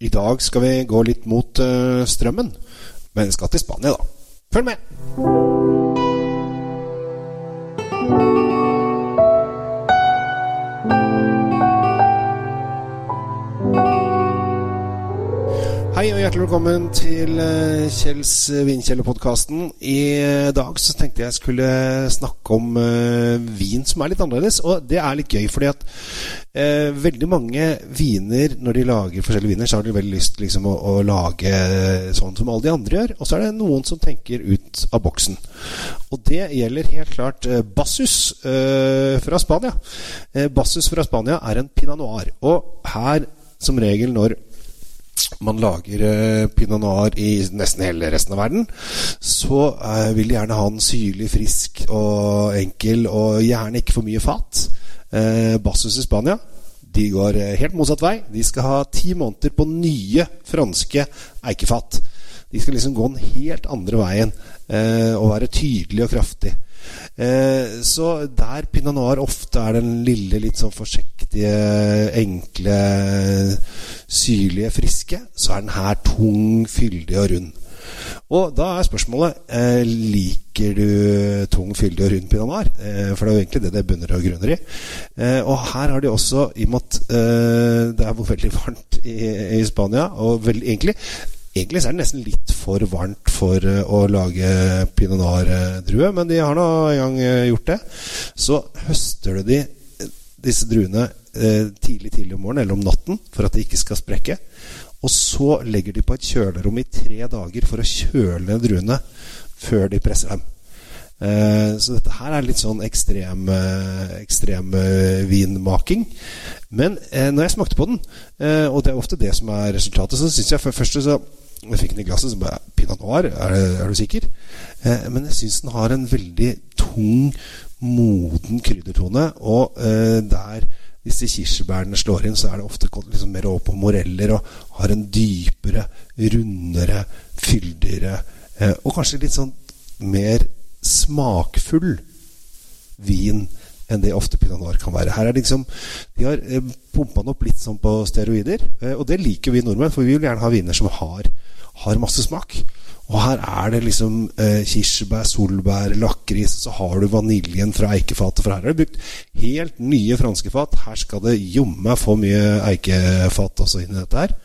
I dag skal vi gå litt mot uh, strømmen, men skal til Spania, da. Følg med! Og hjertelig velkommen til uh, Kjells vinkjellerpodkasten. I uh, dag så tenkte jeg skulle snakke om vin som er litt annerledes. Og det er litt gøy, fordi at veldig mange viner, når de lager forskjellige viner, så har de veldig lyst liksom, å, å lage sånn som alle de andre gjør. Og så er det noen som tenker ut av boksen. Og det gjelder helt klart Bassus fra Spania. Bassus fra Spania er en pinot noir. Og her, som regel når man lager eh, pinot noir i nesten hele resten av verden, så eh, vil de gjerne ha den syrlig, frisk og enkel, og gjerne ikke for mye fat. Eh, Bassus i Spania de går helt motsatt vei. De skal ha ti måneder på nye franske eikefat. De skal liksom gå den helt andre veien eh, og være tydelig og kraftig. Eh, så der pinot noir ofte er den lille, litt sånn forsiktige, enkle, syrlige, friske, så er den her tung, fyldig og rund. Og da er spørsmålet eh, liker du tung, fyldig og rund pinot noir. Eh, for det er jo egentlig det det bunner og grunner i. Eh, og her har de også, i og med at eh, det er veldig varmt i, i Spania, og vel, egentlig Egentlig er det nesten litt for varmt for uh, å lage pinot noir-drue, men de har nå en gang uh, gjort det. Så høster du de, disse druene tidlig tidlig om morgenen eller om natten for at de ikke skal sprekke. Og så legger de på et kjølerom i tre dager for å kjøle druene før de presser dem. Så dette her er litt sånn ekstrem, ekstrem vinmaking. Men når jeg smakte på den, og det er ofte det som er resultatet, så syns jeg for det så jeg fikk den i glasset, så bare Pinot noir, er, er du sikker? Eh, men jeg syns den har en veldig tung, moden kryddertone. Og eh, der disse kirsebærene slår inn, så er det ofte liksom mer over på moreller og har en dypere, rundere, fyldigere eh, og kanskje litt sånn mer smakfull vin enn det ofte pinot noir kan være. Her er det liksom, De har eh, pumpa den opp litt sånn på steroider, eh, og det liker vi nordmenn, for vi vil gjerne ha viner som har har masse smak. Og her er det liksom eh, kirsebær, solbær, lakris, så har du vaniljen fra eikefatet. For her er det brukt helt nye franske fat. Her skal det jomme få mye eikefat også inn i dette her.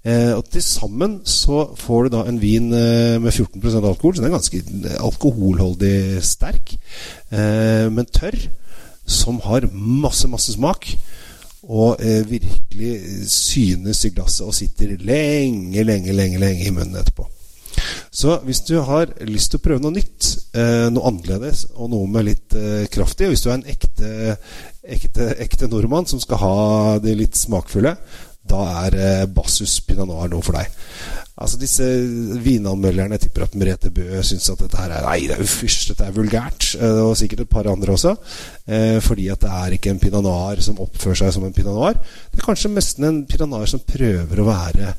Eh, og til sammen så får du da en vin eh, med 14% alkohol, så den er ganske alkoholholdig sterk, eh, men tørr, som har masse, masse smak og eh, virkelig synes i glasset og sitter lenge, lenge, lenge, lenge i munnen etterpå. Så hvis du har lyst til å prøve noe nytt, eh, noe annerledes og noe med litt eh, kraft i Hvis du er en ekte, ekte, ekte, nordmann som skal ha det litt smakfulle, da er eh, Bassus Pinot Noir noe for deg. Altså Disse vinanmelderne Jeg tipper at Merete Bø syns at dette her er Nei, det er jo fysj, dette er vulgært. Eh, og sikkert et par andre også. Eh, fordi at det er ikke en pinot noir som oppfører seg som en pinot noir. Det er kanskje nesten en pinot noir som prøver å være,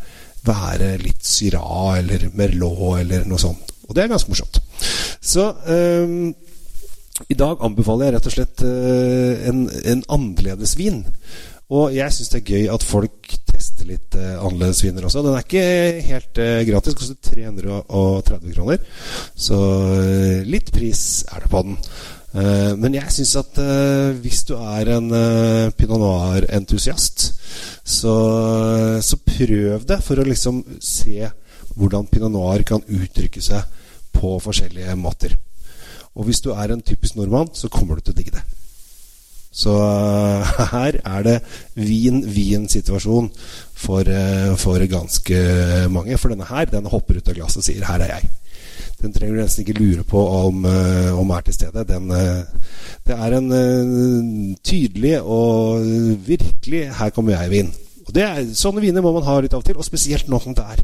være litt syra eller Merlot eller noe sånt. Og det er ganske morsomt. Så um, i dag anbefaler jeg rett og slett eh, en, en annerledes vin. Og jeg syns det er gøy at folk tester litt uh, annerledes viner også. Den er ikke helt uh, gratis, koster 330 kroner. Så uh, litt pris er det på den. Uh, men jeg syns at hvis du er en pinot noir-entusiast, så, så, prøv det for å liksom se hvordan pinot noir kan uttrykke seg på forskjellige måter. Og hvis du er en typisk nordmann, så kommer du til å digge det. Så uh, her er det vin-vin-situasjon for, uh, for, ganske mange. For denne her, den hopper ut av glasset og sier 'her er jeg'. Den trenger du nesten ikke lure på om, uh, om er til stede. Den, det er en tydelig og virkelig 'her kommer jeg'-vin. Og er, Sånne viner må man ha litt av og til, og spesielt nå som det er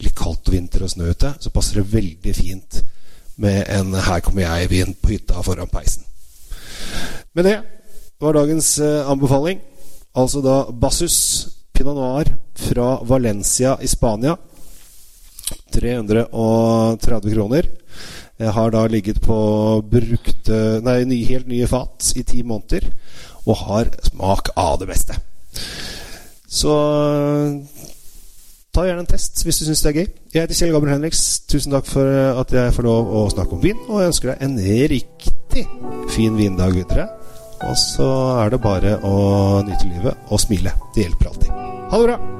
litt kaldt vinter og snø ute, så passer det veldig fint med en 'her kommer jeg'-vin på hytta foran peisen. Med det var dagens eh, anbefaling. Altså da Bassus Pinot Noir fra Valencia i Spania. 330 kroner. Jeg har da ligget på brukte Nei, nye, helt nye fat i ti måneder. Og har smak av det beste. Så ta gjerne en test hvis du syns det er gøy. Jeg heter Kjell Gabriel Henriks. Tusen takk for eh, at jeg får lov å snakke om vin, og jeg ønsker deg en riktig fin vindag videre. Og så er det bare å nyte livet og smile. Det hjelper alltid. Ha det bra!